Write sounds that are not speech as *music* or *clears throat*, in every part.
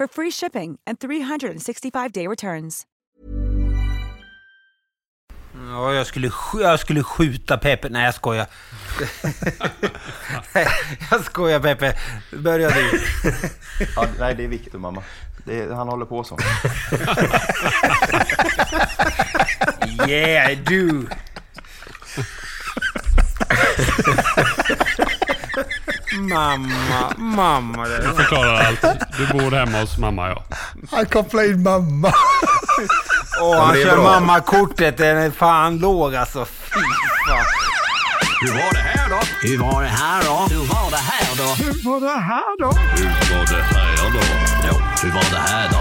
for free shipping and 365-day returns. Ja, jag skulle, sk- jag skulle skjuta Peppe. Nej, jag skojar. *laughs* jag skojar Peppe. Börja du. *laughs* Ja, nej, det är Viktor mamma. Det är, han håller på så. *laughs* Yeah, I mamma, mamma. Du förklarar allt. Du bor hemma hos mamma, ja. Han kopplar in mamma. Åh, han det är kör mamma-kortet. Den är fan låg alltså. Fy fan. Hur var det här då? Hur var det här då? Hur var det här då? Hur var det här då? Hur var det här då? Ja, hur var det här då?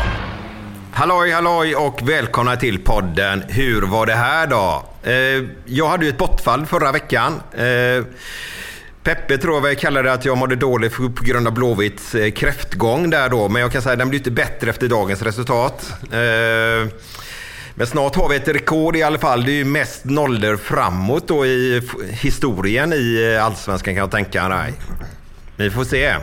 Halloj, halloj och välkomna till podden Hur var det här då? Eh, jag hade ju ett bortfall förra veckan. Peppe tror jag kallade att jag mådde dåligt på grund av Blåvitts eh, kräftgång där då. Men jag kan säga att den blir inte bättre efter dagens resultat. Eh, men snart har vi ett rekord i alla fall. Det är ju mest nollor framåt då i historien i eh, Allsvenskan kan jag tänka mig. Vi får se.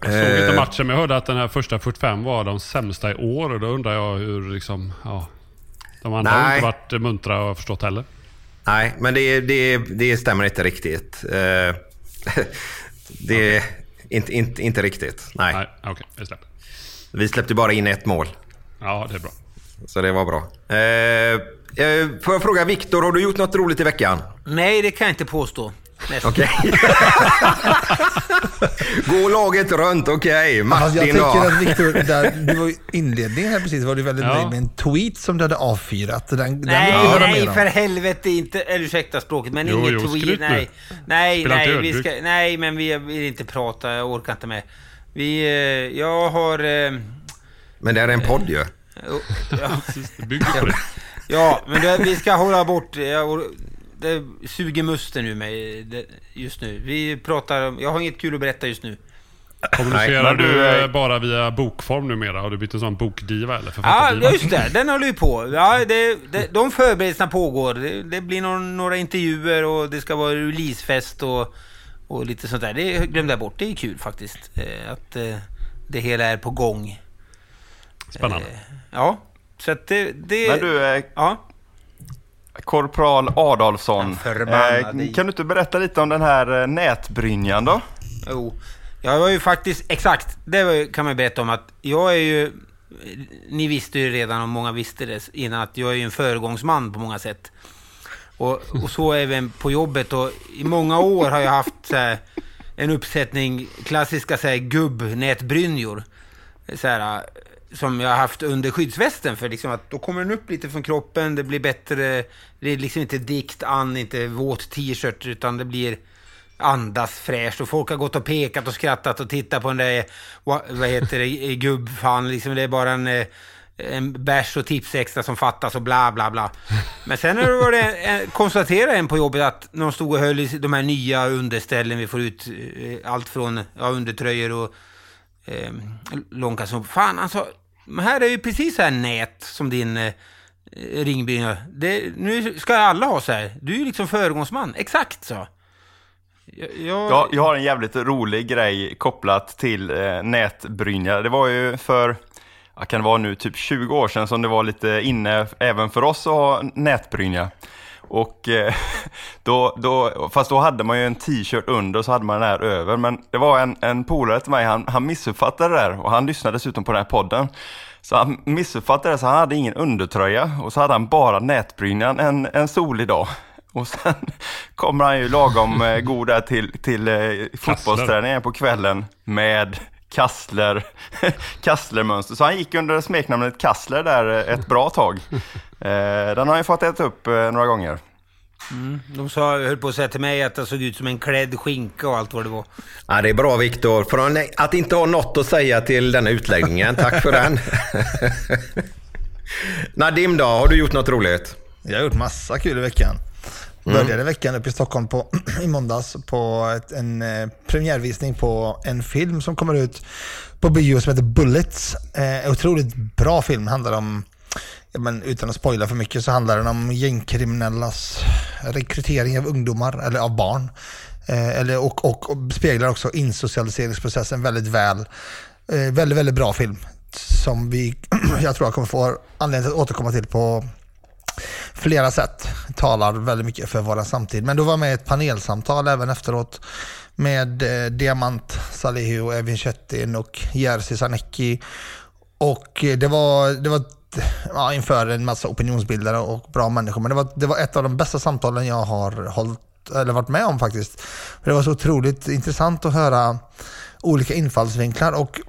Jag såg inte matchen, men jag hörde att den här första 45 var de sämsta i år. Och då undrar jag hur liksom... Ja, de andra har Nej. inte varit muntra har jag förstått heller. Nej, men det, det, det stämmer inte riktigt. Det är inte, inte, inte riktigt. Nej. Nej, okej. jag släpper. Vi släppte bara in ett mål. Ja, det är bra. Så det var bra. Eh, eh, får jag fråga Viktor, har du gjort något roligt i veckan? Nej, det kan jag inte påstå. Okej. *laughs* Gå laget runt, okej. Fast jag Martin då? tycker att Viktor, där, du var ju inledningen här precis, var du väldigt Ja. nöjd med en tweet som du hade avfyrat. Den, den vill Nej, vi höra nej mer om. för helvete inte. Eller ursäkta språket, men Jo, inget jo, tweet. skryt nu. Nej, nej, Spela inte nej, vi ödmjuk. ska, nej, men vi vill inte prata. Jag orkar inte med. Vi, eh, jag har... eh, Men det är en podd ju. ja, *laughs* Det bygger på det. ja, men det, vi ska hålla bort... Jag, or- det suger musten ur mig just nu. Vi pratar om... Jag har inget kul att berätta just nu. Kommunicerar men du, du, eh, eh, bara via bokform numera? Har du blivit en sån bokdiva eller Ja, författardiva? just det. Den håller ju på. Ja, det, det, de förberedelserna pågår. Det, det blir någon, några intervjuer och det ska vara releasefest och, och lite sånt där. Det glömde jag bort. Det är kul faktiskt. Eh, att det hela är på gång. Spännande. Ja, så att det... det Men du, Ja. Korpral Adolfsson. Eh, kan du inte berätta lite om den här eh, nätbrynjan då? Jo. Jag var ju faktiskt, exakt, det kan man berätta om att jag är ju, ni visste ju redan och många visste det innan att jag är ju en föregångsman på många sätt. Och, och så även på jobbet och i många år har jag haft här, en uppsättning klassiska så här, gubbnätbrynjor. Så här, som jag har haft under skyddsvästen för liksom att då kommer den upp lite från kroppen, det blir bättre, det är liksom inte dikt an, inte våt t-shirt utan det blir andas fräscht och folk har gått och pekat och skrattat och tittat på den där, vad, heter det, gubbfan, liksom det är bara en, eh, en bärs och tips extra som fattas och bla bla bla. Men sen har det varit en, eh, konstaterade en på jobbet att när de stod och höll i de här nya underställen, vi får ut eh, allt från ja, undertröjor och eh, långkalsonger. Fan, alltså, men här är ju precis så här nät som din eh, ringbrynja. Det, nu ska alla ha så här. Du är ju liksom föregångsman. Exakt så. Jag, jag, Jag, har en jävligt rolig grej kopplat till eh, nätbrynja. Det var ju för, kan det vara nu, typ 20 år sedan som det var lite inne även för oss att ha nätbrynja. Och eh, *laughs* då, då, fast då hade man ju en t-shirt under och så hade man den här över. Men det var en, en polare till mig, han, han missuppfattade det där och han lyssnade dessutom på den här podden. Så han missuppfattade det så han hade ingen undertröja och så hade han bara nätbrynjan en, en solig dag. Och sen *laughs* kommer han ju lagom eh, god där till, till eh, fotbollsträningen på kvällen med Kassler, *laughs* Kassler-mönster. Så han gick under smeknamnet Kassler där ett bra tag. *laughs* Eh, den har han ju fått äta upp eh, några gånger. Mm, de sa, höll på att säga till mig att det såg ut som en klädd skinka och allt vad det var. Ja, det är bra Viktor. Att inte ha något att säga till denna utläggningen. Tack för den. *laughs* Nadim då, har du gjort något roligt? Jag har gjort massa kul i veckan. Mm. Började veckan uppe i Stockholm på, *clears throat* i måndags på ett, en eh, premiärvisning på en film som kommer ut på bio som heter Bullets. Eh, otroligt bra film. Handlar om, ja, men utan att spoila för mycket, så handlar den om gängkriminellas rekrytering av ungdomar, eller av barn. Eh, eller, och, och, och speglar också insocialiseringsprocessen väldigt väl. Eh, väldigt, väldigt bra film. Som vi, *clears throat* jag tror jag kommer få anledning att återkomma till på flera sätt talar väldigt mycket för vår samtid. Men då var jag med i ett panelsamtal även efteråt med eh, Diamant Salihu, Evin Cetin och Jerzy Sarnecki. Och eh, det var, det var ja, inför en massa opinionsbildare och bra människor. Men det var, det var ett av de bästa samtalen jag har hållit, eller varit med om faktiskt. Det var så otroligt intressant att höra olika infallsvinklar och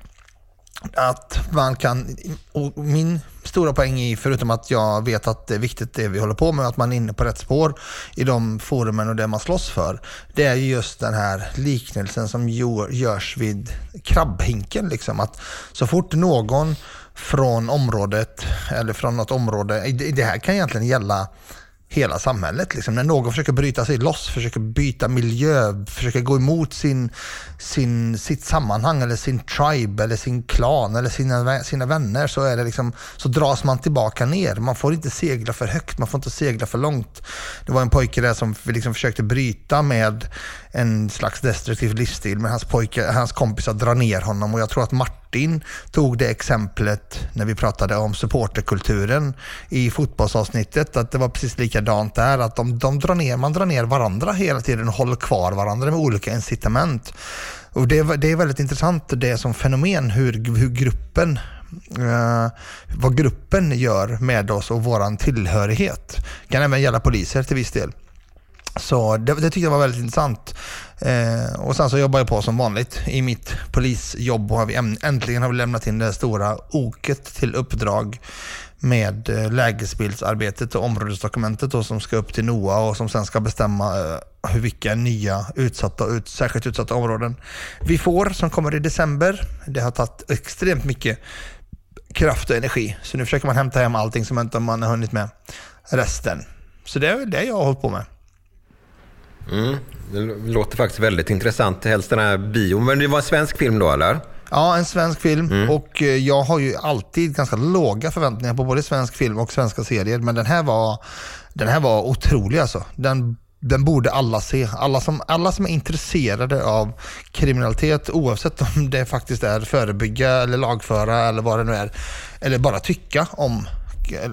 att man kan, och min stora poäng i, förutom att jag vet att det är viktigt det vi håller på med, att man är inne på rätt spår i de forumen och det man slåss för, det är just den här liknelsen som görs vid krabbhinken. Liksom. Att så fort någon från området, eller från något område, det här kan egentligen gälla hela samhället. Liksom. När någon försöker bryta sig loss, försöker byta miljö, försöker gå emot sin, sin, sitt sammanhang eller sin tribe eller sin klan eller sina, sina vänner så, är det liksom, så dras man tillbaka ner. Man får inte segla för högt, man får inte segla för långt. Det var en pojke där som liksom försökte bryta med en slags destruktiv livsstil men hans, pojke, hans kompisar drar ner honom och jag tror att Martin tog det exemplet när vi pratade om supporterkulturen i fotbollsavsnittet att det var precis likadant där att de, de drar ner, man drar ner varandra hela tiden och håller kvar varandra med olika incitament. Och det, det är väldigt intressant det som fenomen hur, hur gruppen Uh, vad gruppen gör med oss och våran tillhörighet. Det kan även gälla poliser till viss del. Så det, det tyckte jag var väldigt intressant. Eh, och sen så jobbar jag på som vanligt i mitt polisjobb och har vi äntligen har vi lämnat in det stora oket till uppdrag med eh, lägesbildsarbetet och områdesdokumentet då, som ska upp till NOA och som sen ska bestämma eh, hur vilka nya utsatta, ut, särskilt utsatta områden vi får som kommer i december. Det har tagit extremt mycket kraft och energi. Så nu försöker man hämta hem allting som inte man har hunnit med resten. Så det är väl det jag har hållit på med. Mm, det låter faktiskt väldigt intressant. Helst den här bion. Men det var en svensk film då eller? Ja, en svensk film. Mm. Och eh, jag har ju alltid ganska låga förväntningar på både svensk film och svenska serier. Men den här var, den här var otrolig alltså. Den, den borde alla se. Alla som, alla som är intresserade av kriminalitet, oavsett om det faktiskt är förebygga eller lagföra eller vad det nu är. Eller bara tycka om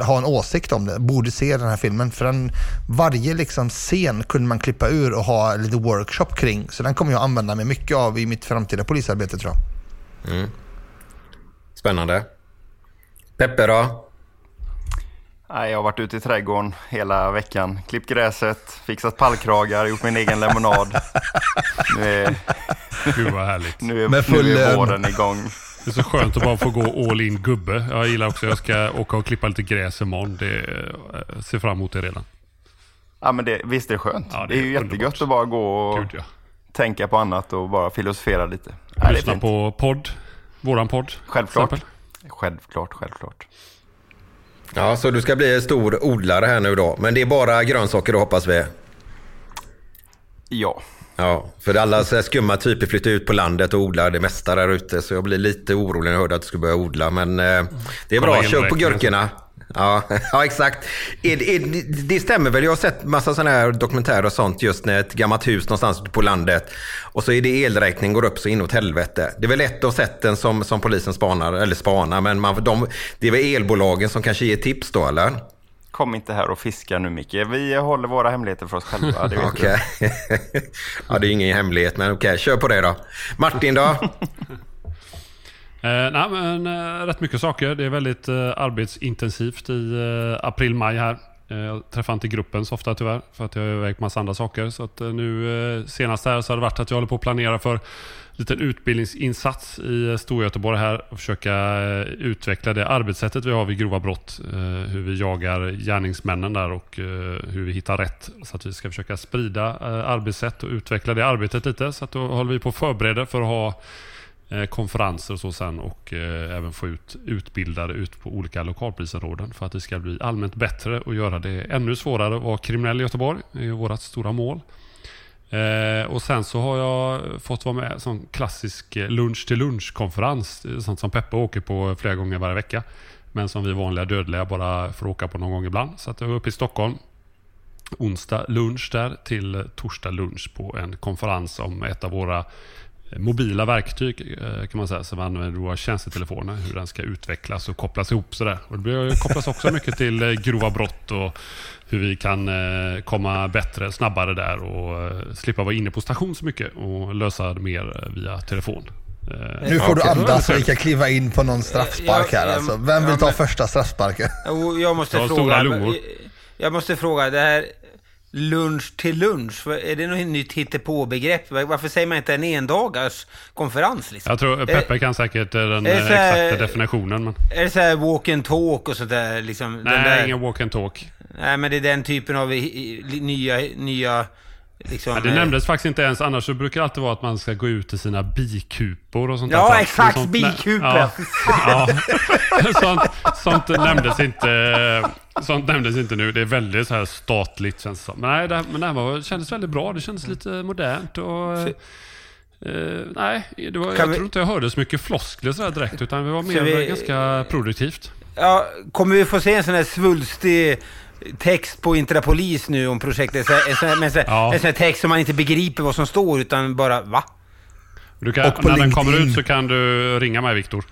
ha en åsikt om det, borde se den här filmen. För den, varje liksom scen kunde man klippa ur och ha lite workshop kring. Så den kommer jag använda mig mycket av i mitt framtida polisarbete tror jag. Mm. Spännande. Peppe då? Jag har varit ute i trädgården hela veckan. Klippt gräset, fixat pallkragar, gjort min egen lemonad. Nu är, Gud vad härligt. Nu är, nu är våren igång. Det är så skönt att bara få gå all in gubbe. Jag gillar också, jag ska åka och klippa lite gräs imorgon. Det jag ser fram emot det redan. Ja men det, visst är det skönt. Ja, det, är, är ju underbart. jättegött att bara gå och Gud, ja. tänka på annat och bara filosofera lite. Ja, Lyssna på podd. Våran podd. Självklart. Självklart, självklart. Ja, så du ska bli stor odlare här nu då. Men det är bara grönsaker då hoppas vi? Ja. Ja, för alla så skumma typer flyttar ut på landet och odlar det mesta där ute. Så jag blir lite orolig när jag hörde att du skulle börja odla. Men eh, det är bra, kör på gurkorna. Ja, ja *laughs* exakt. Det stämmer väl. Jag har sett massa sådana här dokumentärer och sånt just när ett gammalt hus någonstans ute på landet och så är det elräkningen går upp så inåt helvete. Det är väl ett av sätten som, som polisen spanar, eller spanar, men man, de, det är väl elbolagen som kanske ger tips då eller? Kom inte här och fiska nu Micke. Vi håller våra hemligheter för oss själva. Det Okej. *laughs* ja, det är ingen hemlighet, men okej, kör på det då. Martin då? *laughs* Eh, nej, men eh, rätt mycket saker. Det är väldigt eh, arbetsintensivt i eh, april-maj här. Eh, jag träffar inte gruppen så ofta tyvärr, för att jag har iväg på massa andra saker. Så att, eh, nu senast här så har det varit att jag håller på att planera för liten utbildningsinsats i eh, Storgöteborg här och försöka eh, utveckla det arbetssättet vi har vid grova brott. Eh, hur vi jagar gärningsmännen där och hur vi hittar rätt. Så att vi ska försöka sprida arbetssätt och utveckla det arbetet lite. Så att då håller vi på att förbereda för att ha konferenser och så sen och även få ut utbildare ut på olika lokalpolisområden för att det ska bli allmänt bättre och göra det ännu svårare att vara kriminell i Göteborg. Det är ju vårt stora mål. Eh, och sen så har jag fått vara med som klassisk eh, lunch till lunch-konferens. Sånt som Peppe åker på flera gånger varje vecka. Men som vi vanliga dödliga bara får åka på någon gång ibland. Så att jag var uppe i Stockholm onsdag lunch där till torsdag lunch på en konferens om ett av våra mobila verktyg eh, kan man säga som vi använder våra tjänstetelefoner. Hur den ska utvecklas och kopplas ihop sådär. Och det blir- kopplas också mycket till eh, grova brott och hur vi kan eh, komma bättre, snabbare där och slippa vara inne på station så mycket och lösa det mer via telefon. Nu får du andas så vi kan kliva in på någon straffspark här alltså. Vem vill ta första straffsparken? Jag måste fråga. Jag måste fråga, det här lunch till lunch, är det något nytt hittepå-begrepp? Varför säger man inte en endagars konferens? Liksom? Jag tror Peppe kan säkert eh, den eh, här- exakta definitionen. Men... Är det så här walk and talk och sånt där? Liksom, den Nej, där, ingen walk and talk. nej, men det är den typen av nya, nya liksom... Ja, det eh, nämndes faktiskt inte ens. Annars så brukar det alltid vara att man ska gå ut till sina bikupor och sånt Ja, där. exakt, Sånt- bikupor. Ja, ja. *laughs* sånt, sånt nämndes inte. Sånt nämndes inte nu. Det är väldigt så här statligt känns det som. Men nej, det, men det här var, kändes väldigt bra. Det kändes lite modernt och... eh, eh, nej, det var, jag vi- tror inte jag hörde så mycket floskler sådär direkt. Utan det var mer vi- ganska produktivt. Ja, kommer vi få se en sån här svulstig text på Intrapolis nu om projektet? Så En sån här, men så här, Ja. en sån här text som man inte begriper vad som står, utan bara va? Du kan, när den kommer LinkedIn. ut så kan du ringa mig Viktor.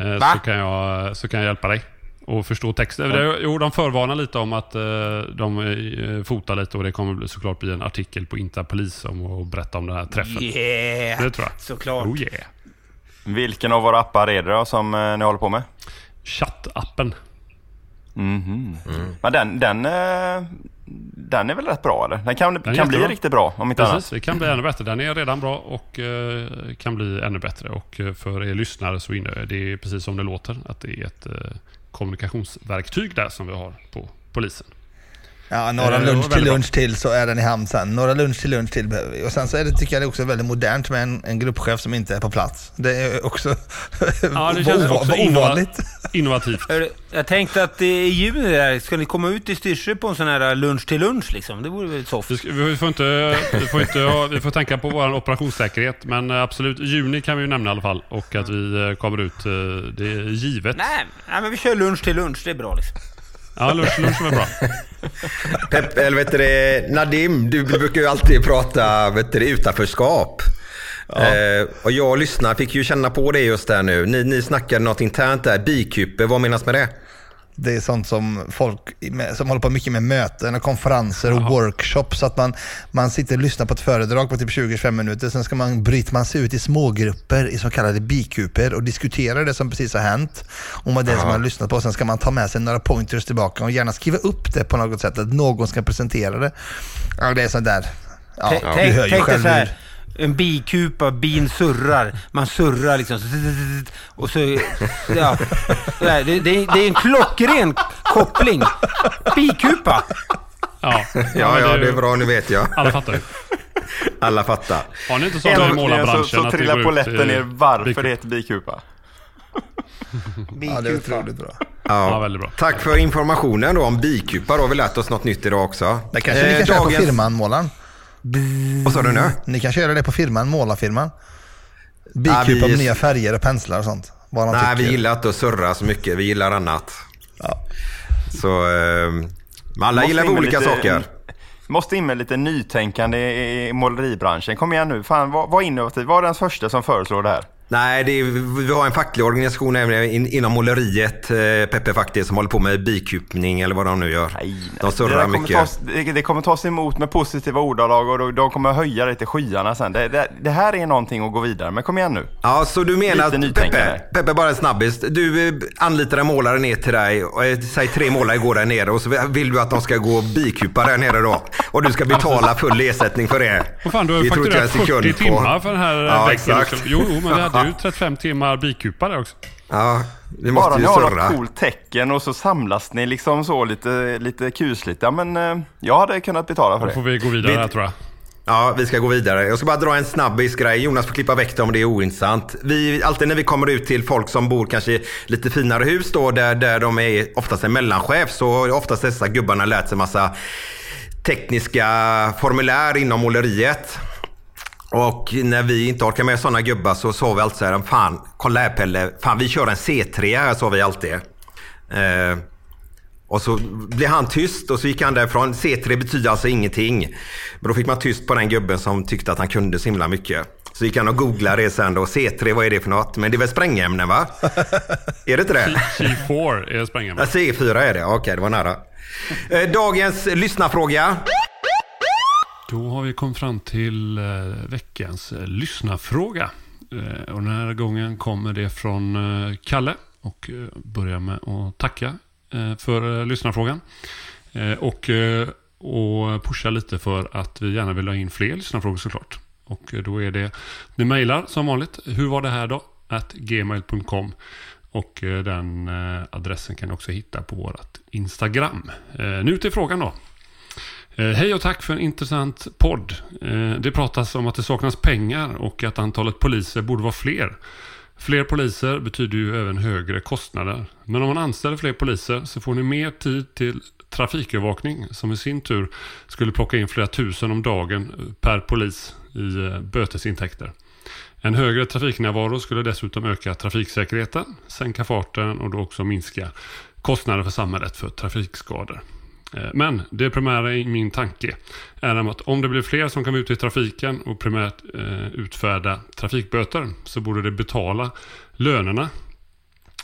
Eh? Så, kan jag, så kan jag hjälpa dig. Och förstå texten. Det- Jo, de förvarnar lite om att eh, de eh, fotar lite och det kommer såklart bli en artikel på Interpolis om att berätta om den här träffen. Yeah! Det tror jag. Såklart. Oh yeah. Vilken av våra appar är det då som eh, ni håller på med? Chattappen. Mhm. Men den, den, eh, den är väl rätt bra eller? Den kan, är kan bli riktigt bra om inte annat. Precis, det kan bli ännu bättre. Den är redan bra och eh, kan bli ännu bättre. Och eh, för er lyssnare så är det precis som det låter. Att det är ett kommunikationsverktyg där som vi har på polisen. Ja, några Eh, lunch till bra. lunch till så är den i hamn sen. Några lunch till lunch till behöver vi. Och sen så är det, tycker jag det är också väldigt modernt med en, en gruppchef som inte är på plats. Det är också *laughs* Ja, det känns ova- också ovanligt. Innovativt. Jag tänkte att i juni där, ska ni komma ut i Styrsö på en sån här lunch till lunch liksom? Det vore väl soft? Vi, ska, vi, får inte, vi, får inte, ha- vi får tänka på vår operationssäkerhet. Men eh, absolut, juni kan vi ju nämna i alla fall. Och att vi eh, kommer ut, eh, det är givet. Nej, nej, men vi kör lunch till lunch, det är bra liksom. Ja, lunch, lunch är bra. *laughs* Pep, eller vet du Nadim, du brukar ju alltid prata vet du, det, utanförskap. Eh, och jag och fick ju känna på det just där nu. Ni, ni snackade något internt där, bikuper, vad menas med det? Det är sånt som folk som håller på mycket med möten och konferenser och workshops. Så att man, man sitter och lyssnar på ett föredrag på typ 20-25 minuter. Sen ska man, bryter man sig ut i smågrupper i så kallade bikuper och diskuterar det som precis har hänt. Och med det som man har lyssnat på. Sen ska man ta med sig några pointers tillbaka och gärna skriva upp det på något sätt. Att någon ska presentera det. Ja, det är sånt där. Ja, du hör ju själv så här, hur- en bikupa, bin surrar, man surrar liksom. Och så, ja. Det, är- det, det är en klockren koppling. Bikupa. Ja, Ja, ja, det är bra, nu vet jag. Alla fattar ju. Alla fattar. Har ni inte sådana i Äntligen målarbranschen? så, så trillar polletten i ner varför det heter bikupa. Ja, det är otroligt bra. Ja, väldigt bra. Tack för informationen då om bikupar. Då har vi lärt oss något nytt idag också. Det kanske ni Eh, köra på dagens- firman, målaren. Vad sa du nu? Ni kan köra det på firman, målarfirman. Bikupa vi- med nya färger och penslar och sånt. Nej, vi tycker. gillar inte att surra så mycket. Vi gillar annat. Ja. Så, eh, alla Måste gillar olika lite- saker. Måste in med lite nytänkande i, i måleribranschen. Kom igen nu, fan var, var innovativ. Var den första som föreslår det här. Nej, det är, vi har en facklig organisation även in, inom måleriet, eh, Peppe faktiskt, som håller på med bikupning eller vad de nu gör. Nej, De det, surrar mycket. tas, det, det kommer tas emot med positiva ordalag och de, de kommer höja det till skyarna sen. Det, det, det här är någonting att gå vidare med. Kom igen nu. Ja, så du menar att. Peppe, Peppe, bara en snabbis. Du eh, anlitar en målare ner till dig. Och, eh, säg tre målare går där nere och så vill du att de ska gå och bikupa där nere då. Och du ska betala full ersättning för det. Vad fan, du har ju Det fakturerat en 40 sekund på. timmar för den här Ja, väggen. exakt. Jo, jo, men vi hade ju 35 timmar bikupa där också. Ja, vi Bara måste ni ju har surra. något coolt tecken och så samlas ni liksom så lite, lite kusligt. Ja men eh, jag hade kunnat betala för Då får det. vi gå vidare här tror jag. Ja, vi ska gå vidare. Jag ska bara dra en snabbis grej. Jonas får klippa väck det om det är ointressant. Vi, alltid när vi kommer ut till folk som bor kanske i lite finare hus då, där, där de är oftast en mellanchef, så har oftast dessa gubbarna lärt sig massa tekniska formulär inom måleriet. Och när vi inte orkar med sådana gubbar så sa vi alltid så här, fan, kolla här Pelle, fan vi kör en C3 här, sa vi alltid. Eh, och så blev han tyst och så gick han därifrån. C3 betyder alltså ingenting. Men då fick man tyst på den gubben som tyckte att han kunde så himla mycket. Så gick han och googlade det sen då. C3, vad är det för något? Men det är väl sprängämnen va? *laughs* är det inte det? C4 är Ja, sprängämnet. C4 är det, okej det var nära. Eh, Dagens lyssnarfråga. Då har vi kommit fram till eh, veckans eh, lyssnarfråga. Eh, och den här gången kommer det från eh, Kalle. Och eh, börjar med att tacka eh, för eh, lyssnarfrågan. Eh, och, eh, och pusha lite för att vi gärna vill ha in fler lyssnarfrågor såklart. Och eh, då är det, ni mejlar som vanligt. Hur var det här då? At gmail.com. Och eh, den eh, adressen kan ni också hitta på vårt Instagram. Eh, Nu till frågan då. Eh, hej och tack för en intressant podd. Eh, det pratas om att det saknas pengar och att antalet poliser borde vara fler. Fler poliser betyder ju även högre kostnader. Men om man anställer fler poliser så får ni mer tid till trafikövervakning som i sin tur skulle plocka in flera tusen om dagen eh, per polis i bötesintäkter. En högre trafiknärvaro skulle dessutom öka trafiksäkerheten, sänka farten och då också minska kostnader för samhället för trafikskador. Eh, men det primära i min tanke är att om det blir fler som kan vara ute i trafiken och primärt eh, utfärda trafikböter så borde det betala lönerna.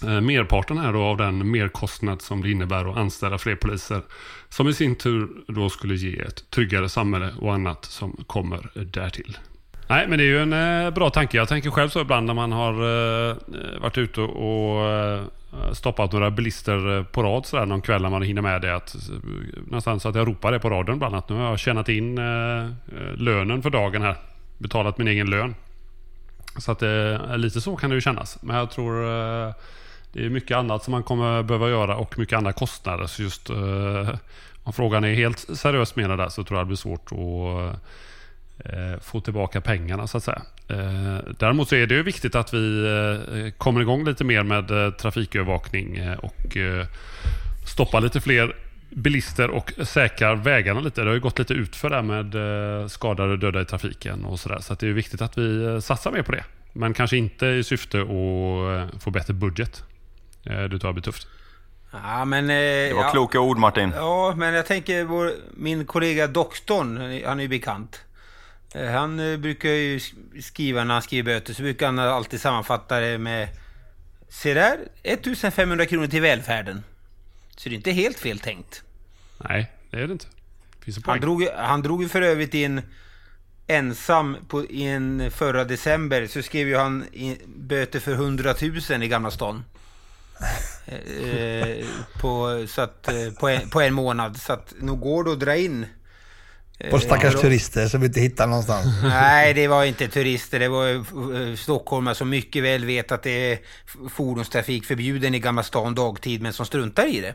Eh, merparten här då av den merkostnad som det innebär att anställa fler poliser. Som i sin tur då skulle ge ett tryggare samhälle och annat som kommer därtill. Nej, men det är ju en eh, bra tanke. Jag tänker själv så ibland när man har eh, eh varit ute och eh, stoppat några bilister eh, på rad sådär någon kväll när man hinner med det. Att, eh, nästan så att jag ropar det på radion bland annat. Nu har jag tjänat in eh, lönen för dagen här. Betalat min egen lön. Så att eh, lite så kan det ju kännas. Men jag tror eh, det är mycket annat som man kommer behöva göra och mycket andra kostnader. Så just eh, om frågan är helt seriöst menad där så tror jag det blir svårt att få tillbaka pengarna så att säga. Eh, däremot så är det ju viktigt att vi eh, kommer igång lite mer med eh, trafikövervakning eh, och eh, stoppar lite fler bilister och säkrar vägarna lite. Det har ju gått lite ut för det här med eh, skadade och döda i trafiken och sådär. Så att det är viktigt att vi eh, satsar mer på det. Men kanske inte i syfte att eh, få bättre budget. Eh, det tror jag blir tufft. Ja, men... Eh, Det var ja, kloka ord Martin. Ja, men jag tänker vår, min kollega doktorn, han är ju bekant. Eh, Han eh, brukar ju sk- skriva, när han skriver böter, så brukar han alltid sammanfatta det med Se där, 1500 kronor till välfärden. Så det är inte helt fel tänkt. Nej, det är det inte. Det Han drog, han drog ju för övrigt in ensam på, i en förra december så skrev ju han i, böter för 100 000 i Gamla stan. Eh, på, så att, eh, på, en, på en månad. Så att nog går det att dra in. Eh, På stackars ja, turister som inte hittar någonstans. Nej, det var inte turister. Det var eh, stockholmare som mycket väl vet att det är fordonstrafik förbjuden i Gamla stan dagtid, men som struntar i det.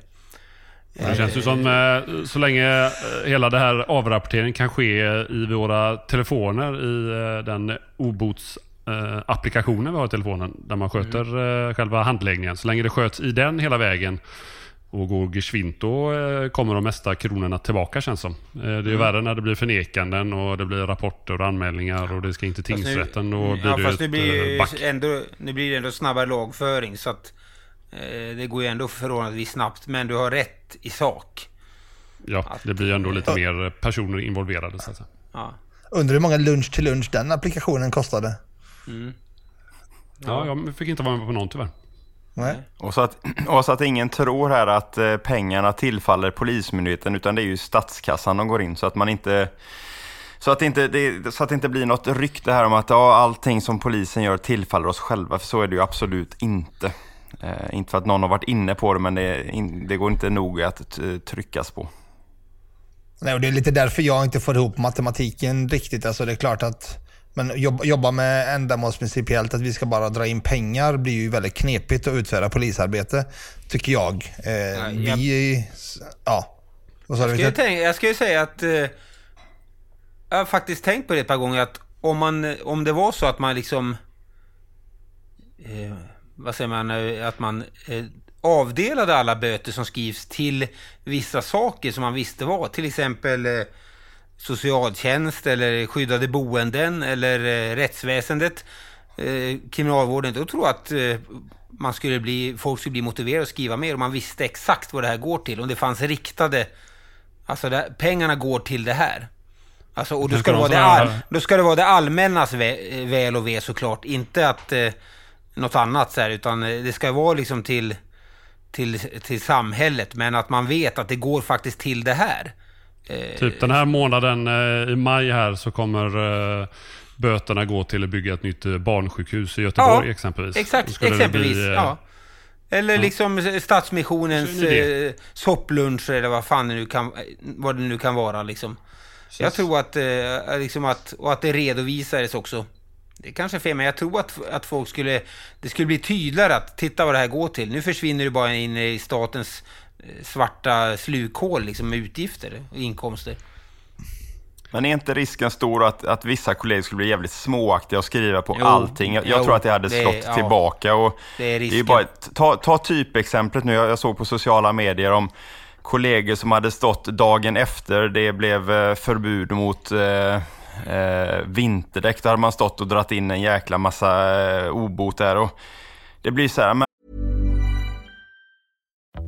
Det känns ju som eh, så länge eh, hela det här avrapporteringen kan ske i våra telefoner i eh, den obots eh, applikationen vi har i telefonen där man sköter eh, själva handläggningen. Så länge det sköts i den hela vägen Och går geschwint då eh, kommer de mesta kronorna tillbaka känns som. Eh, Det är Mm. värre när det blir förnekanden och det blir rapporter och anmälningar och det ska in till Fast nu- tingsrätten. Då blir ja, det fast nu ett blir, eh, back. ändå, nu blir det ändå snabbare lagföring så att eh, det går ju ändå förhållandevis snabbt. Men du har rätt i sak. Ja, det blir ändå lite mer personer involverade så att säga. Ja. Undrar hur många lunch till lunch den applikationen kostade? Ja, jag fick inte vara med på någon tyvärr. Nej. Och så, att, *clears throat* och så att ingen tror här att eh, pengarna tillfaller Polismyndigheten utan det är ju statskassan de går in så att man inte så att, inte, det, så att det inte blir något rykte här om att ja, allting som polisen gör tillfaller oss själva, för så är det ju absolut inte. Eh, inte för att någon har varit inne på det, men det, in, det går inte nog att tryckas på. Nej, och det är lite därför jag inte får ihop matematiken riktigt. Alltså det är klart att men jobba, jobba med ändamålsprincipiellt, att vi ska bara dra in pengar, blir ju väldigt knepigt att utföra polisarbete, tycker jag. Eh, jag- vi... Ja. Vad sa? Jag Victor? tänka, jag ska ju säga att... Eh, jag har faktiskt tänkt på det ett par gånger att om, man, om det var så att man liksom... Eh, vad säger man? eh, Att man eh, avdelade alla böter som skrivs till vissa saker som man visste var. Till exempel eh, socialtjänst eller skyddade boenden eller eh, rättsväsendet, eh, kriminalvården. Då tror jag att eh, man skulle bli, folk skulle bli motiverade att skriva mer om man visste exakt vad det här går till. Om det fanns riktade, alltså det, pengarna går till det här. Alltså, och då ska, det vara de det, all, då ska det vara det allmännas vä, väl och ve såklart. Inte att eh, något annat så här, utan det ska vara liksom till, till, till samhället. Men att man vet att det går faktiskt till det här. Eh, Typ den här månaden eh, i maj här så kommer eh, böterna gå till att bygga ett nytt eh, barnsjukhus i Göteborg exempelvis. Då Exakt, exempelvis. bli, eh, ja. Eller liksom Stadsmissionens Så är det eh, soppluncher eller vad fan det nu kan, vad det nu kan vara liksom. Jag tror att, eh, liksom att, och att det redovisades också. Det är kanske är fel, men jag tror att, att folk skulle, det skulle bli tydligare att titta vad det här går till. Nu försvinner det bara in i statens eh, svarta slukhål liksom med utgifter och inkomster. Men är inte risken stor att, att vissa kollegor skulle bli jävligt småaktiga och skriva på Jo, allting? Jag, jag jo, tror att det hade det- slått ja. tillbaka. Och Det är det risken. bara, ta, ta typexemplet nu, jag, jag såg på sociala medier om kollegor som hade stått dagen efter det blev eh, förbud mot eh, eh, vinterdäck. Då hade man stått och dratt in en jäkla massa eh, obot där. Och det blir så här,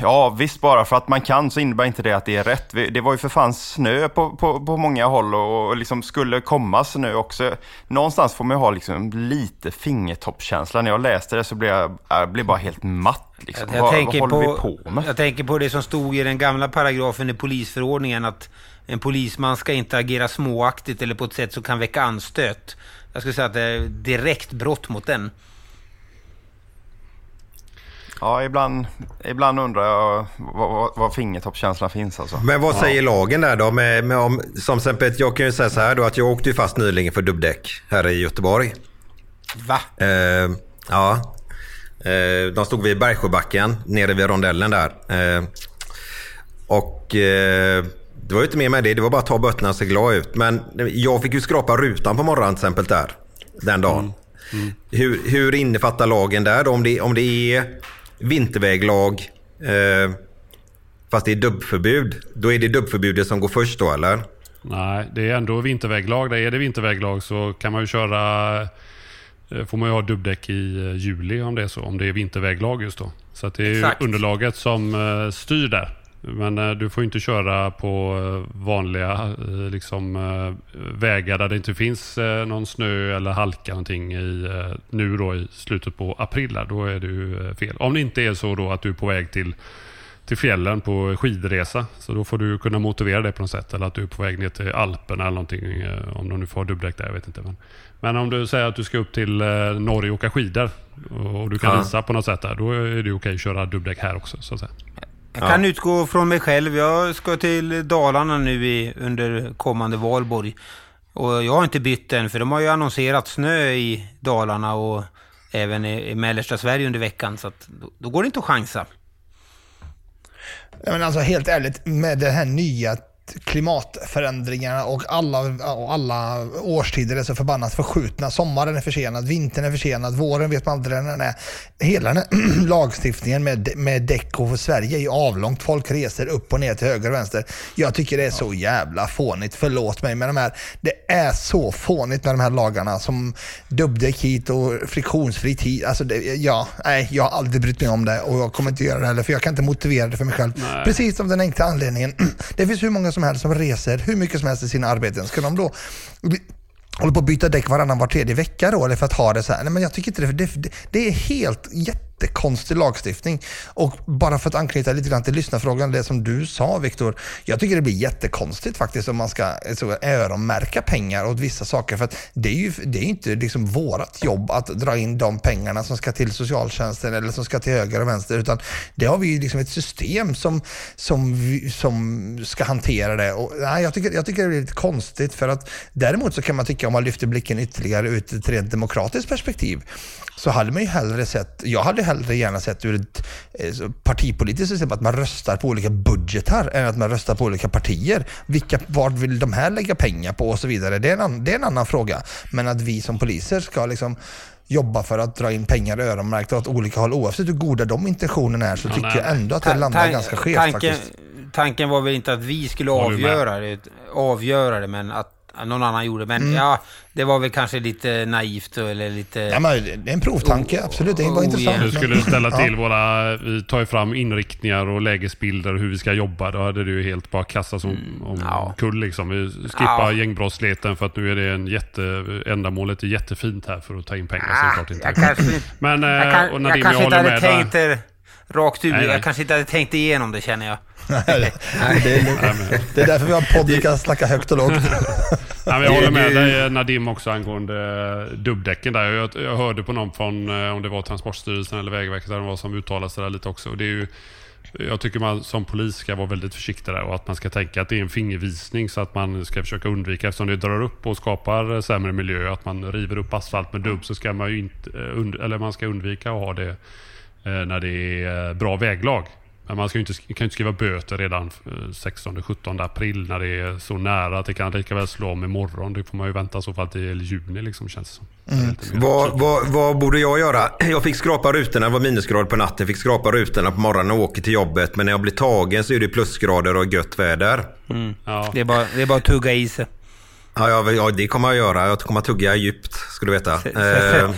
Ja, visst bara för att man kan så innebär inte det att det är rätt. Det var ju för fan snö på, på, på många håll och, och liksom skulle komma snö också. Någonstans får man ju ha liksom lite fingertoppskänsla. När jag läste det så blev jag, jag blev bara helt matt. Liksom. Jag, jag, vad, tänker vad håller på, vi på med? jag tänker på det som stod i den gamla paragrafen i polisförordningen att en polisman ska inte agera småaktigt eller på ett sätt som kan väcka anstöt. Jag skulle säga att det är direkt brott mot den. Ja, ibland, ibland undrar jag vad, vad fingertoppskänslan finns alltså. Men vad säger lagen där då? Med, med om, som exempel, jag kan ju säga så här då att jag åkte ju fast nyligen för dubbdäck här i Göteborg. Va? Eh, ja. Eh, de stod vid Bergsjöbacken nere vid rondellen där. Eh, och eh, det var ju inte mer med det. Det var bara att ta böterna och se glad ut. Men jag fick ju skrapa rutan på morgonen till exempel där. Den dagen. Hur, hur innefattar lagen där då? Om det, om det är vinterväglag eh, fast det är dubbförbud. Då är det dubbförbudet som går först då eller? Nej, det är ändå vinterväglag. Där är det vinterväglag så kan man ju köra... eh, Får man ju ha dubbdäck i eh, juli om det är så. Om det är vinterväglag just då. Så det är ju Exakt. underlaget som eh, styr där. Men eh, du får inte köra på eh, vanliga eh, liksom, vägar där det inte finns någon snö eller halka någonting i, nu då i slutet på april. Då är du eh, fel. Om det inte är så då att du är på väg till till fjällen på skidresa. Så då får du kunna motivera det på något sätt. Eller att du är på väg ner till Alperna eller någonting. Om de nu får ha dubbdäck där, jag vet inte. Men, men om du säger att du ska upp till Norge och åka skidor och du kan Ja. visa på något sätt där. Då är det okej att köra dubbdäck här också. Så att säga. Jag kan utgå från mig själv. Jag ska till Dalarna nu i, under kommande valborg. Och jag har inte bytt än, för de har ju annonserat snö i Dalarna och även i, i mellersta Sverige under veckan. Så att, då, då går det inte att chansa. Ja, men alltså helt ärligt, med den här nya klimatförändringarna och alla, och alla årstider är så förbannat förskjutna. Sommaren är försenad, vintern är försenad, våren vet man aldrig när den är. Hela den här *clears throat* lagstiftningen med, med däck och för Sverige är ju avlångt. Folk reser upp och ner till höger och vänster. Jag tycker det är så jävla fånigt. Förlåt mig med de här. Det är så fånigt med de här lagarna som dubbdäck hit och friktionsfritt hit. Alltså det, ja, nej, jag har aldrig brytt mig om det och jag kommer inte göra det heller för jag kan inte motivera det för mig själv. Nej. Precis av den enkla anledningen. *clears throat* Det finns hur många som helst som reser hur mycket som helst i sina arbeten. Ska de då hålla på att byta däck varannan var tredje vecka då? Eller för att ha det så här? Nej, men jag tycker inte det. Det, det, det är helt jättekonstig lagstiftning. Och bara för att anknyta lite grann till lyssnarfrågan, det som du sa Viktor. Jag tycker det blir jättekonstigt faktiskt om man ska så, öronmärka pengar åt vissa saker. För att det är ju det är inte liksom vårat jobb att dra in de pengarna som ska till socialtjänsten eller som ska till höger och vänster. Utan det har vi ju liksom ett system som, som, vi, som ska hantera det. Och, nej, jag, tycker, jag tycker det blir lite konstigt för att däremot så kan man tycka om man lyfter blicken ytterligare ut ett rent demokratiskt perspektiv så hade man ju hellre sett, jag hade hellre gärna sett ur ett eh, så partipolitiskt system att man röstar på olika budgetar än att man röstar på olika partier. Vilka, vart vill de här lägga pengar på och så vidare. Det är en, ann- det är en annan fråga. Men att vi som poliser ska liksom jobba för att dra in pengar öronmärkta åt olika håll oavsett hur goda de intentionerna är så Ja, tycker nej. jag ändå att det Ta- landar ganska skevt tanken, faktiskt. tanken var väl inte att vi skulle avgöra det, avgöra det, men att någon annan gjorde. Men Mm. ja, det var väl kanske lite naivt eller lite... Ja, men det är en provtanke, absolut. Det var Oh, intressant. yeah. Du skulle ställa Ja. till våra, vi tar ju fram inriktningar och lägesbilder och hur vi ska jobba. Då hade du ju helt bara kastat om, om ja. kull liksom. Vi skippar Ja. gängbrottsligheten för att nu är det en jätte, ändamålet är jättefint här för att ta in pengar. Ah, såklart inte. jag kanske, Men, eh, jag, kan, och jag Nadim, jag, kanske inte hade med tänkt där. Rakt ut. Nej, nej. Jag kanske inte hade tänkt igenom det känner jag. *laughs* det, är, det är därför vi har en podd vi kan snacka högt och lågt. *laughs* Men jag håller med dig Nadim också angående eh, dubbdäcken där. Jag, jag hörde på någon från, eh, om det var Transportstyrelsen eller Vägverket där det var som uttalade sig där lite också. Och det är ju, jag tycker man som polis ska vara väldigt försiktig där och att man ska tänka att det är en fingervisning så att man ska försöka undvika, eftersom det drar upp och skapar eh, sämre miljö, att man river upp asfalt med dubb så ska man ju inte, eh, und, eller man ska undvika att ha det eh, när det är eh, bra väglag. Men man ska ju inte, kan ju inte skriva böter redan eh, 16-17 april när det är så nära att det kan lika väl slå om imorgon. Det får man ju vänta så fall till juni liksom känns det som. Mer Vad, vad, vad borde jag göra? Jag fick skrapa rutorna, det var minusgrader på natten. Fick skrapa rutorna på morgonen och åker till jobbet. Men när jag blir tagen så är det plusgrader och gött väder. Ja. Det är bara, det är bara att tugga i sig. Ja, ja, ja, det kommer jag göra. Jag kommer att tugga djupt, ska du veta. Eh,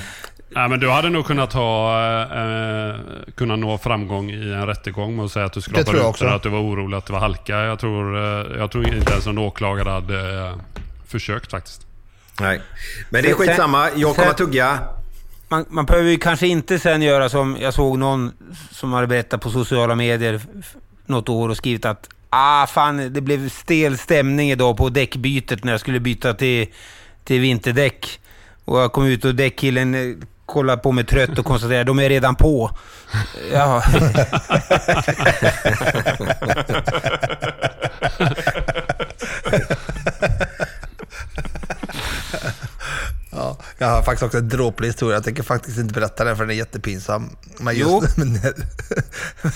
Nej, men du hade nog kunnat ha, eh, kunna nå framgång i en rättegång med att säga att du skrapade också. det, att du var orolig att det var halka. Jag tror, eh, jag tror inte ens en åklagare hade eh, försökt faktiskt. nej. Men det är skitsamma. Jag kommer att tugga. Man, man behöver ju kanske inte sen göra som jag såg någon som hade berättat på sociala medier något år och skrivit att ah fan det blev stel stämning idag på däckbytet när jag skulle byta till, till vinterdäck. Och jag kom ut och däckkillen Kollar på mig trött och konstaterar de är redan på. Ja. *laughs* Ja, jag har faktiskt också en dråplig historia. Jag tänker faktiskt inte berätta den för den är jättepinsam. Men Jo. *laughs* men,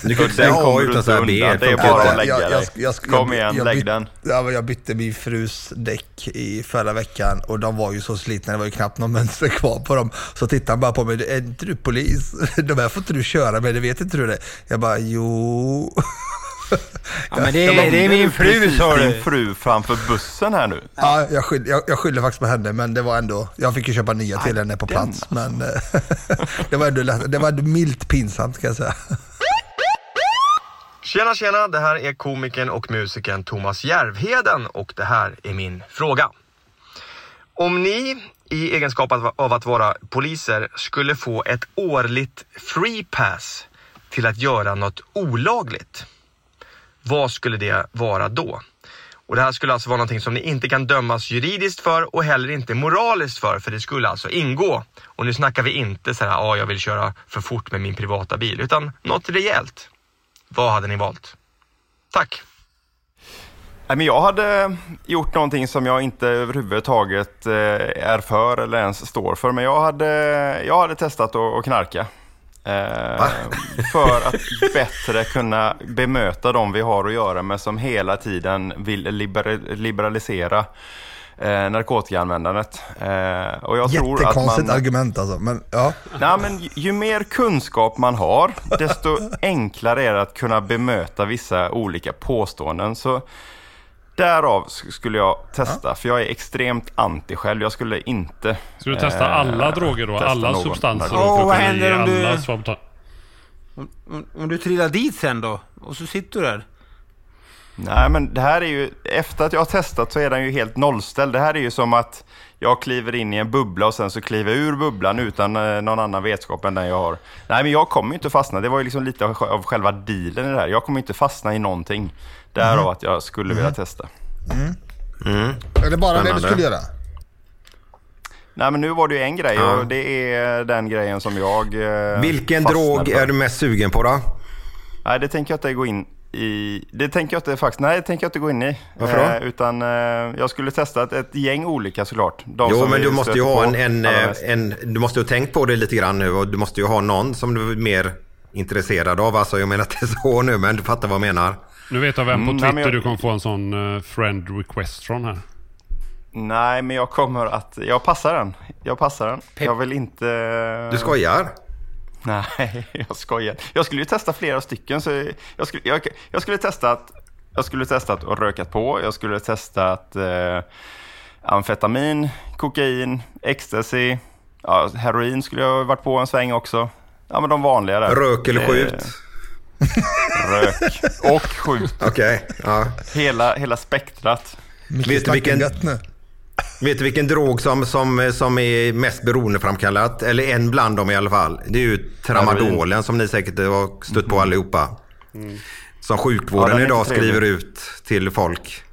Du kan ju inte säga Den A kommer du utan B. undan. Det är bara att lägga Jag- jag- dig. jag- Kom igen, jag lägg den. Ja, jag bytte min frus däck i förra veckan och de var ju så slitna, det var ju knappt någon mönster kvar på dem. Så tittade han bara på mig, är inte du polis? *laughs* De här får inte du köra med, det vet inte du det? Jag bara, jo. Ja men det, är- det är min fru sa din du. fru framför bussen här nu. Ja, jag, skyll, jag, jag skyller faktiskt på henne, men det var ändå, jag fick ju köpa nya till henne på plats. Men eh, *laughs* det var ändå, lätt- det var ändå milt pinsamt ska jag säga. Tjena tjena, det här är komikern och musikern Thomas Järvheden och det här är min fråga. Om ni i egenskap av av att vara poliser skulle få ett årligt free pass till att göra något olagligt. Vad skulle det vara då? Och det här skulle alltså vara någonting som ni inte kan dömas juridiskt för och heller inte moraliskt för, för det skulle alltså ingå. Och nu snackar vi inte så här, ja, jag vill köra för fort med min privata bil, utan något rejält. Vad hade ni valt? Tack! Nej, men jag hade gjort någonting som jag inte överhuvudtaget eh, är för eller ens står för. Men jag hade, jag hade testat att knarka. Eh, för att *laughs* bättre kunna bemöta de vi har att göra med som hela tiden vill liber- liberalisera eh, narkotikaanvändandet. Eh, och jag tror att man, argument alltså. Men, ja. Nej, men ju- ju mer kunskap man har, desto enklare är det att kunna bemöta vissa olika påståenden. Så därav sk- skulle jag testa, för jag är extremt anti själv. Jag skulle inte... Ska du testa eh, alla droger då? Alla substanser? Åh, vad kunna händer om du- alla? Om, om, om du trillar dit sen då? Och så sitter du där. Nej, men det här är ju... Efter att jag har testat så är den ju helt nollställd. Det här är ju som att jag kliver in i en bubbla och sen så kliver jag ur bubblan utan eh, någon annan vetskap än den jag har. Nej, men jag kommer ju inte fastna. Det var ju liksom lite av, själva dealen i det här. Jag kommer inte fastna i någonting. Därav att jag skulle vilja testa. Är det bara det du Spännande. skulle göra? Nej, men nu var det ju en grej Ja. och det är den grejen som jag eh, Vilken drog för. är du mest sugen på då? Nej, det tänker jag inte gå in i. Det tänker jag inte faktiskt. Nej, det tänker jag inte gå in i. Varför då? Eh, utan eh, jag skulle testa ett, ett gäng olika såklart. De Jo, men du måste ju ha en, en, eh, en... Du måste ju ha tänkt på det lite grann nu och du måste ju ha någon som du är mer intresserad av. Alltså jag menar inte så nu, men du fattar vad jag menar. Nu vet jag vem på Mm, nej, Twitter men jag- du kommer få en sån eh, friend request från här. Nej, men jag kommer att... Jag passar den. Jag passar den. Jag vill inte... Du skojar? *laughs* Nej, jag skojar. Jag skulle ju testa flera stycken. Så jag, skulle, jag, jag skulle testa att... Jag skulle testa att rökat på. Jag skulle testa att... Eh, amfetamin, kokain, ecstasy. Ja, heroin skulle jag varit på en sväng också. Ja, men de vanliga där. Rök eller Eh, skjut? Rök och skjut. *laughs* Okej, ja. Hela, hela spektrat. Vet du vilken-. Vet du vilken drog som, som, som är mest beroendeframkallat? Eller en bland dem i alla fall. Det är ju tramadolen som ni säkert har stött på allihopa. Som Ja, sjukvården den är idag skriver ut till folk.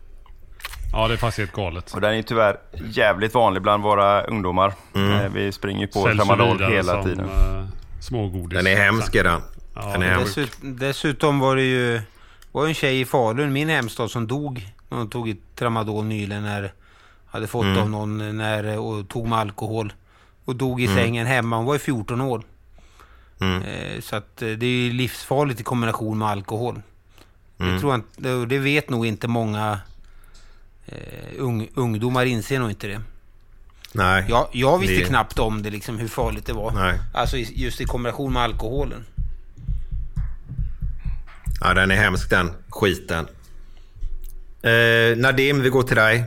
Ja, det är faktiskt helt galet. Och den är tyvärr jävligt vanlig bland våra ungdomar. Eh, Vi springer på Säljs tramadol hela som, tiden. eh, smågodis. Den är hemsk är den. Ja, Den är hemsk. Dessut, dessutom var det ju var en tjej i Falun, min hemstad, som dog när hon tog ett tramadol nyligen när hade fått Mm. av någon när, och tog med alkohol. Och dog i Mm. sängen hemma. Hon var ju 14 år. Mm. Eh, så att eh, det är ju livsfarligt i kombination med alkohol. Mm. Det, tror jag inte, det- vet nog inte många eh, ung, ungdomar inser nog inte det. Nej. Jag, jag visste Det- knappt om det liksom, hur farligt det var. Nej. Alltså just i kombination med alkoholen. Ja, den är hemsk den skiten. Eh, Nadim, vi går till dig.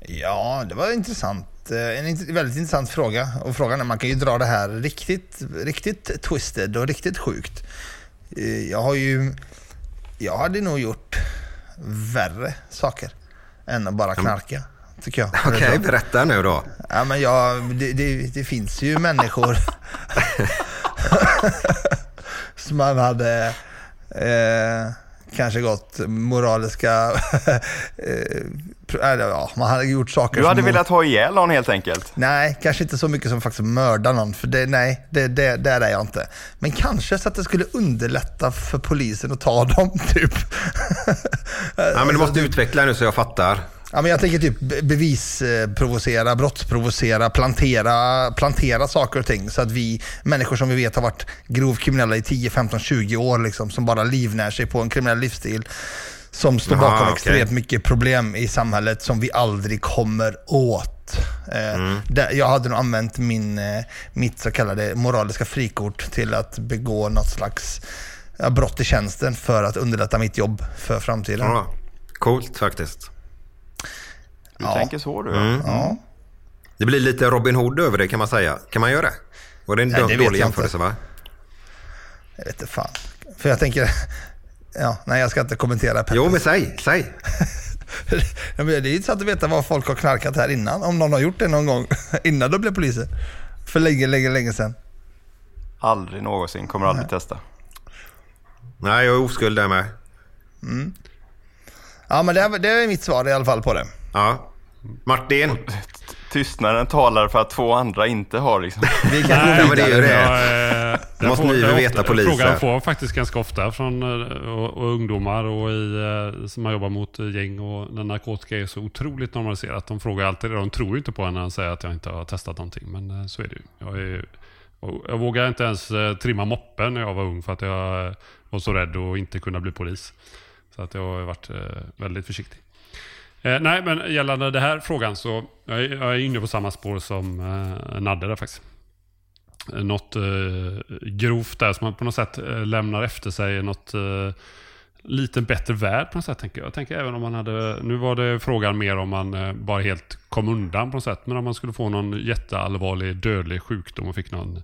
Ja, det var intressant. Eh, En väldigt intressant fråga. Och frågan är, man kan ju dra det här riktigt, riktigt twisted och riktigt sjukt. Eh, Jag har ju... Jag hade nog gjort värre saker än att bara knarka. Tycker jag. *laughs* Okej, berätta nu då. Ja, men jag, det, det, det finns ju människor *laughs* *laughs* som man hade eh, kanske gått moraliska... *laughs* eh, ja, man hade gjort saker Du hade som... velat ha ihjäl någon helt enkelt? Nej, kanske inte så mycket som faktiskt mörda någon, för det, nej, det, det, där är jag inte. Men kanske så att det skulle underlätta för polisen att ta dem, *laughs* typ. Ja, men du måste utveckla nu så jag fattar. Ja, men jag tänker typ be- bevisprovocera, brottsprovocera, plantera, plantera saker och ting. Så att vi, människor som vi vet har varit grovt kriminella i 10, 15, 20 år, liksom, som bara livnär sig på en kriminell livsstil. Som står Aha, bakom okej. extremt mycket problem i samhället som vi aldrig kommer åt. Eh, där, jag hade nog använt min, eh, mitt så kallade moraliska frikort till att begå något slags brott i tjänsten för att underlätta mitt jobb för framtiden. Ja, coolt faktiskt. Du Ja. tänker så du? Mm. Ja. Det blir lite Robin Hood över det kan man säga. Kan man göra det? Var det en Nej, det dålig jämförelse va? Jag vet inte fan. För jag tänker, Ja, nej, jag ska inte kommentera Peppes. Jo, men säg, säg. *laughs* Det är ju intressant att veta vad folk har knarkat här innan. Om någon har gjort det någon gång *laughs* innan de blev poliser. För länge, länge, länge sedan. Aldrig någonsin, kommer aldrig testa. Nej, jag är oskuld där med. Ja, men det är, det är mitt svar i alla fall på det. Ja. Martin? Tystnaden talar för att två andra inte har liksom. *laughs* Vi kan Ja, men det är det. Jag, eh, Det måste ni jag veta, poliser. Frågan får jag faktiskt ganska ofta från eh, och, och ungdomar och i, eh, som har jobbat mot gäng och när narkotika är så otroligt normaliserat. De frågar alltid det. De tror ju inte på en när han säger att jag inte har testat någonting. Men så är det ju. Jag, är, jag vågade inte ens trimma moppen när jag var ung för att jag var så rädd att inte kunna bli polis. Så att jag har varit väldigt försiktig. Eh, nej, men gällande den här frågan så jag är jag är inne på samma spår som eh, Nadde där faktiskt. Eh, något eh, grovt där som man på något sätt eh, lämnar efter sig. Något eh, lite bättre värld på något sätt tänker jag. Jag tänker även om man hade, nu var det frågan mer om man eh, bara helt kom undan på något sätt. Men om man skulle få någon jätteallvarlig dödlig sjukdom och fick någon eh,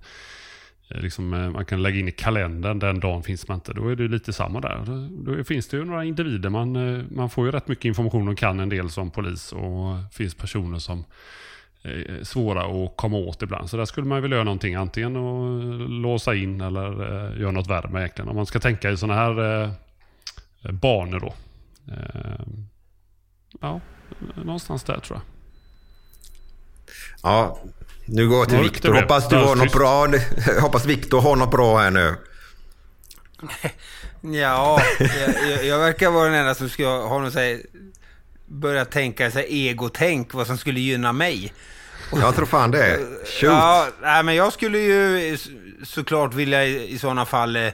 Eh, liksom, eh, man kan lägga in i kalendern, den dagen finns man inte. Då är det lite samma där. Då, finns det ju några individer. Man, eh, man får ju rätt mycket information och kan en del som polis. Och finns personer som är svåra att komma åt ibland. Så där skulle man vilja göra någonting. Antingen att låsa in eller eh, göra något värre med egentligen. Om man ska tänka i sådana här eh, banor då. Eh, ja, någonstans där tror jag. Ja, nu går jag till Viktor. Hoppas du har något bra. Hoppas Viktor har något bra här nu. *laughs* Ja, jag, jag, jag verkar vara den enda som ska ha någon så här, börja tänka så här egotänk, vad som skulle gynna mig. Jag tror fan det. *laughs* Shoot. Ja, nej, men jag skulle ju såklart vilja i, i sådana fall eh,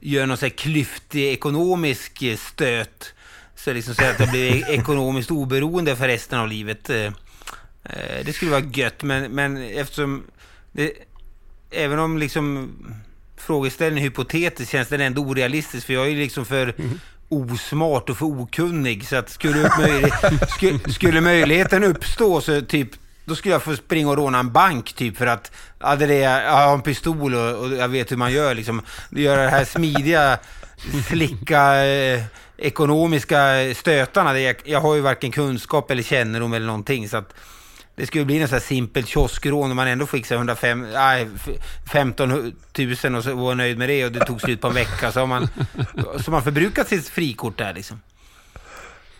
göra någon så här klyftig ekonomisk eh, stöt. Så liksom så att jag blir *laughs* ekonomiskt oberoende för resten av livet. Eh, det skulle vara gött, men, men eftersom det, även om liksom frågeställningen är hypotetisk känns den ändå orealistisk för jag är liksom för osmart och för okunnig så att skulle, upp möjlig, skulle, skulle möjligheten uppstå så typ då skulle jag få springa och råna en bank typ för att ja, det är, jag har en pistol och, och jag vet hur man gör liksom. Göra det här smidiga, slicka eh, ekonomiska stötarna. Det, jag, jag har ju varken kunskap eller kännedom eller någonting så att det skulle bli något här simpelt kioskrån och man ändå fick så här 105, nej, f- 15 000 och så var nöjd med det och det tog slut på en vecka. Så har man, så man förbrukat sitt frikort där liksom.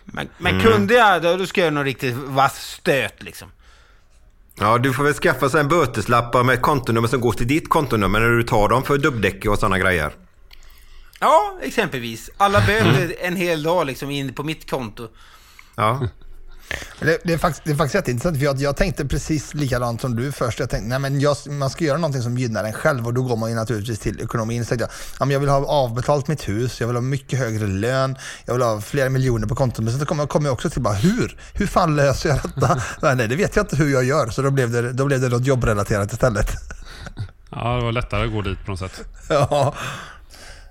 Men, men Mm. kunde jag, då, då ska jag göra någon riktigt vass stöt liksom. Ja, du får väl skaffa sig en böteslapp med ett kontonummer som går till ditt kontonummer när du tar dem för dubbdäck och sådana grejer. Ja, exempelvis. Alla böter en hel dag liksom in på mitt konto. Ja. Det, det, är faktiskt, det är faktiskt jätteintressant för jag, jag tänkte precis likadant som du först. Jag tänkte nej men jag, man ska göra någonting som gynnar en själv och då går man ju naturligtvis till ekonomin. Så jag, ja, men jag vill ha avbetalt mitt hus, jag vill ha mycket högre lön, jag vill ha flera miljoner på kontot. Men sen kommer kom jag också till bara hur? Hur fan löser jag detta? *laughs* nej, nej, det vet jag inte hur jag gör. Så då blev det, då blev det något jobbrelaterat istället. Ja, det var lättare att gå dit på något sätt. *laughs* Ja.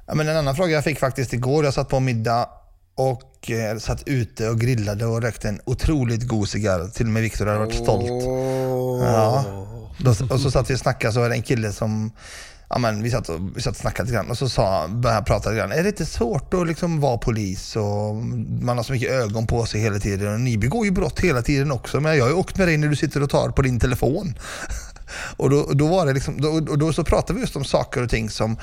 ja. Men en annan fråga jag fick faktiskt igår. Jag satt på middag och eh, satt ute och grillade och rökte en otroligt god cigarr. Till och med Viktor hade varit stolt. Ja. Då, och så satt vi och snackade så var det en kille som Ja, men vi, satt och, vi satt och snackade lite grann och så sa, började han prata lite grann. Är det inte svårt att liksom vara polis och man har så mycket ögon på sig hela tiden och ni begår ju brott hela tiden också. Men jag har ju åkt med dig när du sitter och tar på din telefon. *laughs* Och då, då var det liksom, då, och då så pratade vi just om saker och ting som om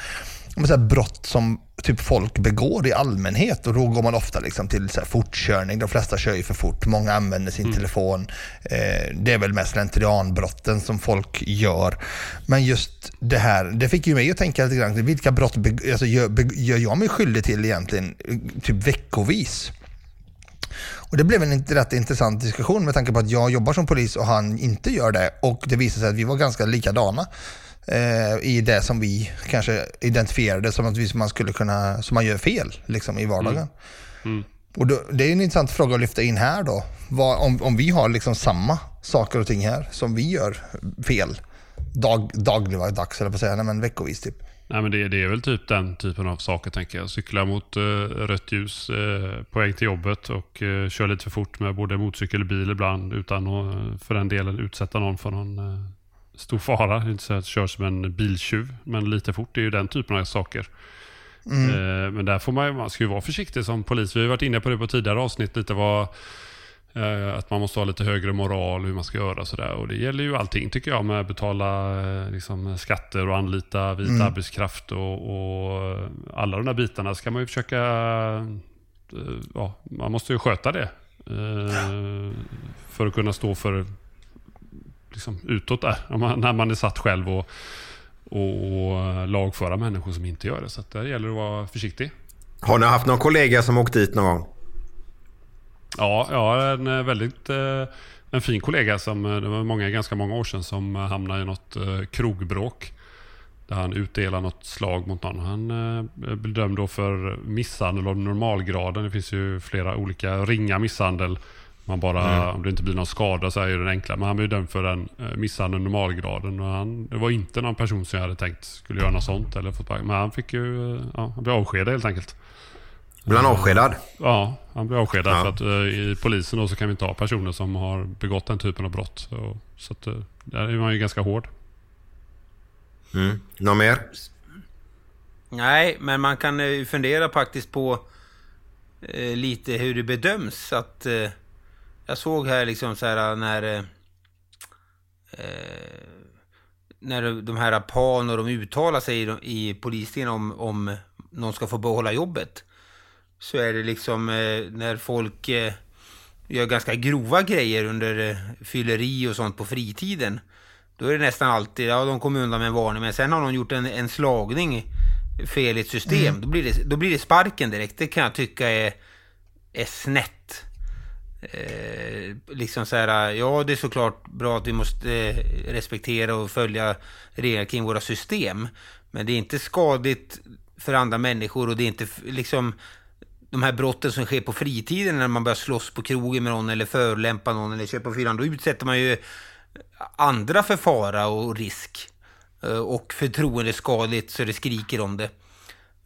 så här brott som typ folk begår i allmänhet och då går man ofta liksom till så här fortkörning. De flesta kör ju för fort, många använder sin telefon. Eh, det är väl mest slentrianbrotten som folk gör. Men just det här, det fick ju mig att tänka lite grann, vilka brott alltså, gör, gör jag mig skyldig till egentligen, typ veckovis? Och det blev en rätt intressant diskussion med tanke på att jag jobbar som polis och han inte gör det. Och det visade sig att vi var ganska likadana i det som vi kanske identifierade som att man skulle kunna, som man gör fel liksom, i vardagen. Och då, det är en intressant fråga att lyfta in här då. Vad, om, om vi har liksom samma saker och ting här som vi gör fel dag, dagligdags, eller på att säga, nej, men veckovis typ. Nej, men det, det är väl typ den typen av saker tänker jag. Cykla mot eh, rött ljus eh, på väg till jobbet och uh, köra lite för fort med både motorcykel och bil ibland utan att eh, för den delen utsätta någon för någon eh, stor fara. Det är inte så att kör som en biltjuv, men lite fort. Det är ju den typen av saker. Eh, Men där får man, man ska ju vara försiktig som polis. Vi har varit inne på det på tidigare avsnitt, lite vad, eh, att man måste ha lite högre moral hur man ska göra och sådär. Och det gäller ju allting tycker jag med att betala eh, liksom, skatter och anlita vit Mm. arbetskraft och, och alla de där bitarna ska man ju försöka, eh, ja, man måste ju sköta det. eh, För att kunna stå för liksom, utåt där, man, när man är satt själv och, och lagföra människor som inte gör det. Så där gäller det att vara försiktig. Har ni haft någon kollega som åkt dit någon gång? Ja, jag har en eh, väldigt eh, en fin kollega som, eh, det var många, ganska många år sedan som hamnade i något krogbråk. Där han utdelade något slag mot någon. Han blev dömd då för misshandel av normalgraden. Det finns ju flera olika ringa misshandel. Man bara, Mm. Om det inte blir någon skada så är det den enkla. Men han blev dömd för den eh, misshandeln normalgraden. Och han, det var inte någon person som jag hade tänkt skulle göra något sånt. Eller fått, men han fick ju, eh, ja, han blev avskedad helt enkelt. Blev han avskedad? Ja, han blev avskedad Ja. för att eh, i polisen då så kan vi inte ha personer som har begått den typen av brott. Så, så att, där är man ju ganska hård. Mm. Något mer? Nej, men man kan eh, fundera faktiskt på eh, lite hur det bedöms. Att, eh, jag såg här liksom så här när... Eh, när de här PAN och de uttalar sig i, de- i polistidningen om, om någon ska få behålla jobbet. Så är det liksom eh, när folk eh, gör ganska grova grejer under eh, fylleri och sånt på fritiden. Då är det nästan alltid, ja de kommer undan med en varning, men sen har någon gjort en, en slagning fel i ett system, Mm. då, blir det, då blir det sparken direkt. Det kan jag tycka är, är snett. Eh, liksom så här, ja det är såklart bra att vi måste eh, respektera och följa regler kring våra system. Men det är inte skadligt för andra människor och det är inte liksom de här brotten som sker på fritiden när man börjar slåss på krogen med någon eller förolämpa någon eller köpa fyllan. Då utsätter man ju andra för fara och risk. Eh, Och förtroendeskadligt så det skriker om det.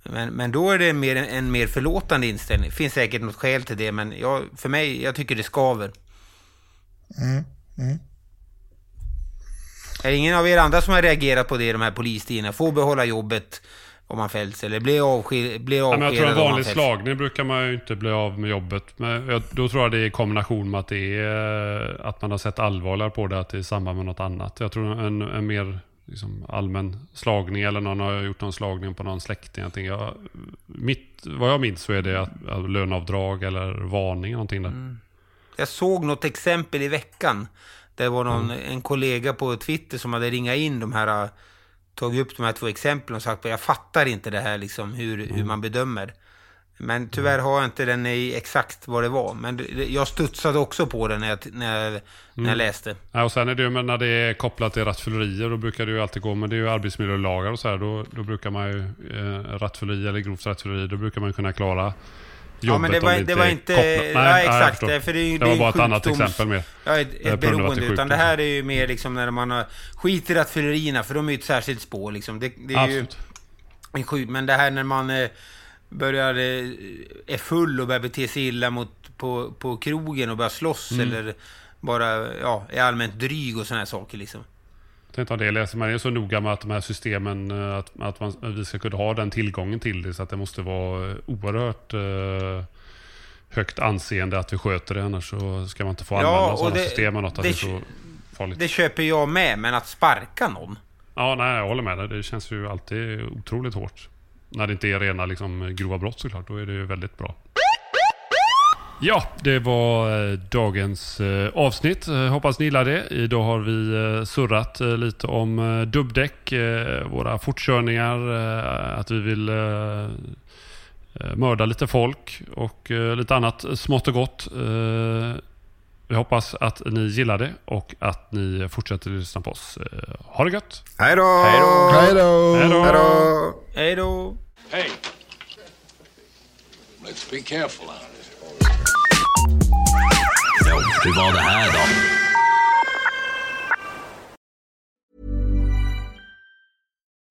Men, men då är det mer en, mer förlåtande inställning. Det finns säkert något skäl till det, men jag, för mig, jag tycker det skaver. Mm. Mm. Är det ingen av er andra som har reagerat på det i de här polistiderna? Får behålla jobbet om man fälls eller blir avsked, blir Ja, men jag tror avskedad en vanlig slagning brukar man ju inte bli av med jobbet. Men jag, då tror jag det är i kombination med att, det är, eh, att man har sett allvarligare på det, att det är i samband med något annat. Jag tror en, en mer liksom, allmän slagning eller någon har gjort någon slagning på någon släkting. Jag tänker, jag, mitt, vad jag minns så är det att, att löneavdrag eller varning någonting där. Jag såg något exempel i veckan. Det var någon, Mm. en kollega på Twitter som hade ringat in de här, tagit upp de här två exemplen och sagt att jag fattar inte det här liksom, hur, Mm. hur man bedömer. Men tyvärr har jag inte den i exakt vad det var. Men det- det- jag studsade också på den när jag, när jag, när jag Mm. läste. Ja, och sen är det ju men när det är kopplat till rattfyllerier, då brukar det ju alltid gå, men det är ju arbetsmiljölagar och så här, då, då brukar man ju, eh, rattfylleri eller grovt rattfylleri, då brukar man kunna klara jobbet Ja, men det var, om det var inte... kopplat. ja, exakt. förstår. för det, är, ju- det är var bara ett annat exempel mer. Ja, ett, ett det beroende. Utan det här är ju mer liksom när man har skit i rattfyllerierna, för de är ju ett särskilt spår liksom. Det, det är Absolut. ju en sjuk, men det här när man eh, börjar, eh, är full och börjar bete sig illa mot, på, på krogen och börjar slåss Mm. eller bara, ja, är allmänt dryg och sådana här saker liksom. Jag tänkte det läser man är så noga med att de här systemen, eh, att, att, man, att vi ska kunna ha den tillgången till det, så att det måste vara eh, oerhört eh, högt anseende att vi sköter det, annars så ska man inte få Ja, använda och sådana det- system och något, att det, det- är så farligt. Det köper jag med, men att sparka någon? Ja, nej, jag håller med dig. Det känns ju alltid otroligt hårt. När det inte är rena liksom, grova brott såklart, då är det ju väldigt bra. Ja, det var eh, dagens eh, avsnitt. Eh, hoppas ni gillar det. Idag har vi surrat lite om dubbdäck, våra fortkörningar, att vi vill mörda lite folk och lite annat smått och gott. Vi hoppas att ni gillar det och att ni fortsätter lyssna på oss. Eh, ha det gött! Hej då! Hej då! Hej då! Hej let's be careful out there. Ja, hur var det här då?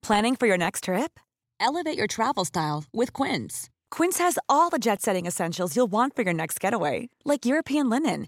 Planning for your next trip? Elevate your travel style with Quince. Quince has all the jet setting essentials you'll want for your next getaway, like European linen,